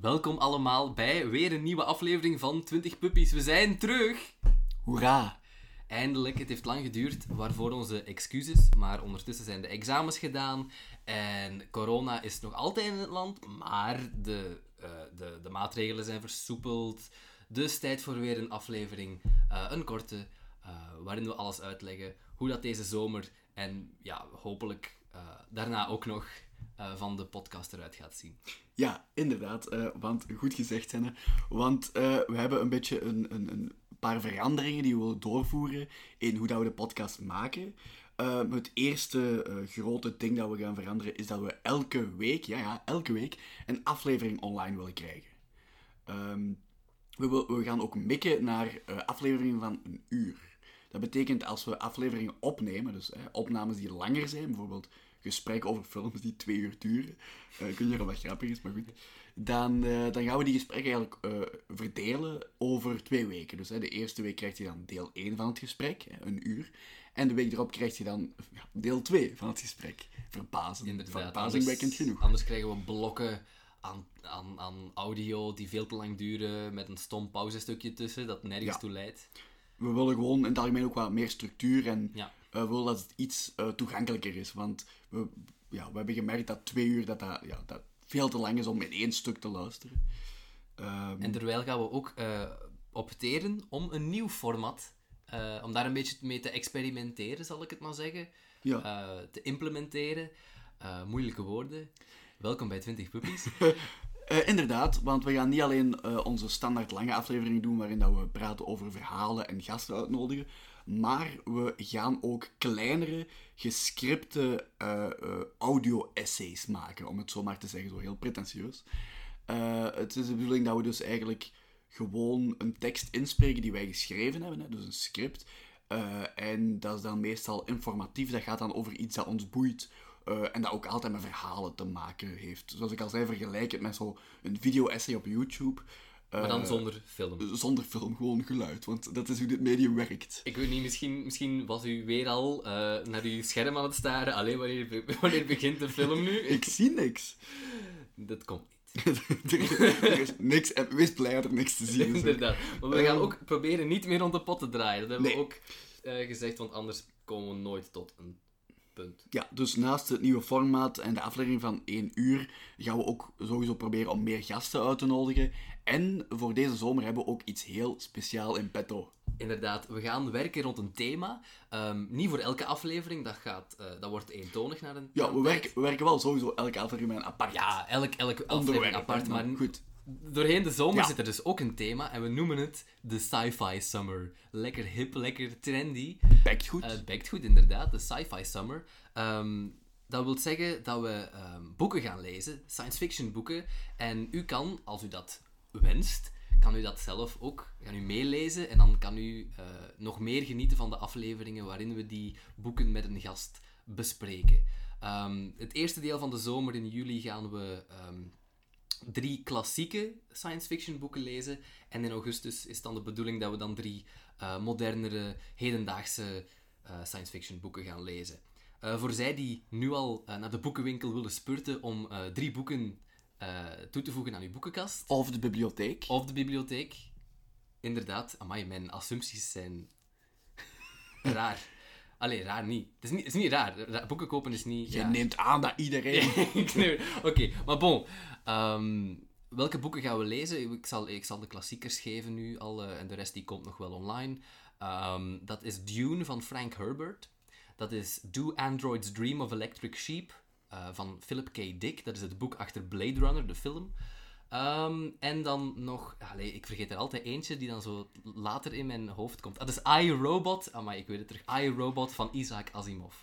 Welkom allemaal bij weer een nieuwe aflevering van 20 Puppies. We zijn terug! Hoera! Eindelijk, het heeft lang geduurd, waarvoor onze excuses. Maar ondertussen zijn de examens gedaan en corona is nog altijd in het land. Maar de, eh, de, de maatregelen zijn versoepeld. Dus tijd voor weer een aflevering, eh, een korte, eh, waarin we alles uitleggen. Hoe dat deze zomer en ja, hopelijk daarna ook nog eh, van de podcast eruit gaat zien. Ja, inderdaad. eh, want goed gezegd, Henne. Want eh, we hebben een beetje een, een, een paar veranderingen die we willen doorvoeren in hoe dat we de podcast maken. Het eerste grote ding dat we gaan veranderen is dat we elke week, ja, ja, elke week, een aflevering online willen krijgen. Ehm, we, we gaan ook mikken naar afleveringen van een uur. Dat betekent als we afleveringen opnemen, dus opnames die langer zijn, bijvoorbeeld gesprekken over films die twee uur duren. eh, ik weet niet of dat grappig is, maar goed. Dan, eh, dan gaan we die gesprekken eigenlijk eh, verdelen over twee weken. Dus de eerste week krijgt je dan deel 1 van het gesprek, een uur. En de week erop krijg je dan deel 2 van het gesprek. Verbazend. Verbazingwekkend genoeg. Anders krijgen we blokken aan, aan, aan audio die veel te lang duren, met een stom pauzestukje tussen, dat nergens Ja. toe leidt. we willen gewoon in het algemeen ook wat meer structuur en Ja. We willen dat het iets eh, toegankelijker is. Want we, ja, we hebben gemerkt dat twee uur dat dat, ja, dat veel te lang is om in één stuk te luisteren. Ehm, En terwijl gaan we ook eh, opteren om een nieuw format, om daar een beetje mee te experimenteren, zal ik het maar zeggen. ja. Te implementeren. Moeilijke woorden. Welkom bij 20 Puppies. Eh, inderdaad, want we gaan niet alleen eh, onze standaard lange aflevering doen waarin dat we praten over verhalen en gasten uitnodigen, maar we gaan ook kleinere, gescripte eh, audio-essays maken, om het zo maar te zeggen, zo heel pretentieus. Het is de bedoeling dat we dus eigenlijk gewoon een tekst inspreken die wij geschreven hebben, hè, dus een script. En dat is dan meestal informatief, dat gaat dan over iets dat ons boeit. Eh, en dat ook altijd met verhalen te maken heeft. Zoals ik al zei, vergelijk het met zo'n video-essay op YouTube. eh, maar dan zonder film. Zonder film, gewoon geluid. Want dat is hoe dit medium werkt. Ik weet niet, misschien, misschien was u weer al eh, naar uw scherm aan het staren. Alleen wanneer, wanneer begint de film nu? Ik zie niks. Dat komt niet. er, er is niks. En wees blij dat er niks te zien is. Inderdaad. Maar we gaan ook proberen niet meer rond de pot te draaien. Dat hebben we ook eh, gezegd, want anders komen we nooit tot een punt. Ja, dus naast het nieuwe formaat en de aflevering van 1 uur gaan we ook sowieso proberen om meer gasten uit te nodigen. En voor deze zomer hebben we ook iets heel speciaal in petto. Inderdaad, we gaan werken rond een thema. Ehm, niet voor elke aflevering, dat, gaat, eh, dat wordt eentonig naar een Ja, we werken, we werken wel sowieso elke aflevering met een apart Ja, elk, elke aflevering apart. Maar goed. Doorheen de zomer Ja. zit er dus ook een thema en we noemen het de sci-fi summer. Lekker hip, lekker trendy. Bekt goed. Het bekt goed, inderdaad. De sci-fi summer. Ehm, dat wil zeggen dat we ehm, boeken gaan lezen, science fiction boeken. En u kan, als u dat wenst, kan u dat zelf ook gaan u meelezen. En dan kan u eh, nog meer genieten van de afleveringen waarin we die boeken met een gast bespreken. Ehm, het eerste deel van de zomer in juli gaan we drie klassieke science fiction boeken lezen. En in augustus is dan de bedoeling dat we dan drie eh, modernere, hedendaagse eh, science fiction boeken gaan lezen. Eh, voor zij die nu al naar de boekenwinkel willen spurten om drie boeken toe te voegen aan uw boekenkast. Of de bibliotheek. Of de bibliotheek. Inderdaad, amai, mijn assumpties zijn raar. Allee, raar niet. Het is niet, het is niet raar. Ra- Boeken kopen is niet Je raar. neemt aan dat iedereen... Oké, maar bon. Ehm, welke boeken gaan we lezen? Ik zal, ik zal de klassiekers geven nu al, eh, en de rest die komt nog wel online. Ehm, dat is Dune van Frank Herbert. Dat is Do Androids Dream of Electric Sheep eh, van Philip K. Dick. Dat is het boek achter Blade Runner, de film. Ehm, en dan nog... Allee, ik vergeet er altijd eentje die dan zo later in mijn hoofd komt. Dat is I, Robot. Maar ik weet het terug. I, Robot van Isaac Asimov.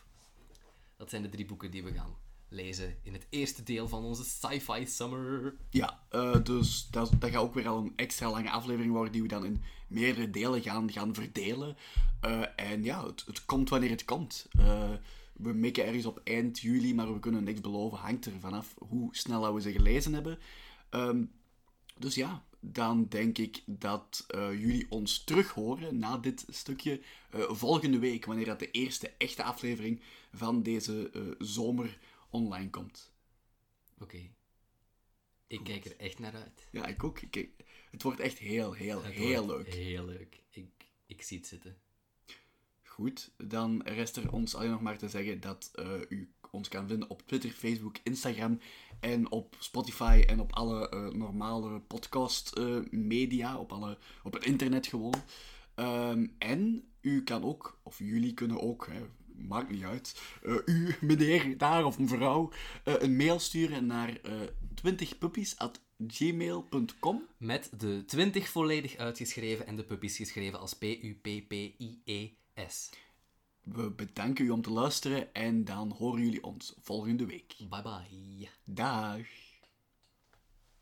Dat zijn de drie boeken die we gaan lezen in het eerste deel van onze sci-fi summer. Ja, eh, dus dat, dat gaat ook weer al een extra lange aflevering worden die we dan in meerdere delen gaan, gaan verdelen. Eh, en ja, het, het komt wanneer het komt. Eh, we mikken ergens op eind juli, maar we kunnen niks beloven. Hangt er vanaf hoe snel we ze gelezen hebben. Ehm, dus ja, dan denk ik dat eh, jullie ons terug horen na dit stukje eh, volgende week, wanneer dat de eerste echte aflevering van deze eh, zomer online komt. Oké. Ik kijk er echt naar uit. Ja, ik ook. Ik, het wordt echt heel, heel, Het heel leuk. Heel leuk. Ik, ik zie het zitten. Goed, dan rest er ons alleen nog maar te zeggen dat u ons kan vinden op Twitter, Facebook, Instagram en op Spotify en op alle eh, normale podcast eh, media, op, alle, op het internet gewoon. Ehm, en u kan ook, of jullie kunnen ook, hè, maakt niet uit, eh, u, meneer, daar of mevrouw, een mail sturen naar eh 20puppies.gmail.com. Met de 20 volledig uitgeschreven en de puppies geschreven als P-U-P-P-I-E-S. We bedanken u om te luisteren en dan horen jullie ons volgende week. Bye bye. Dag!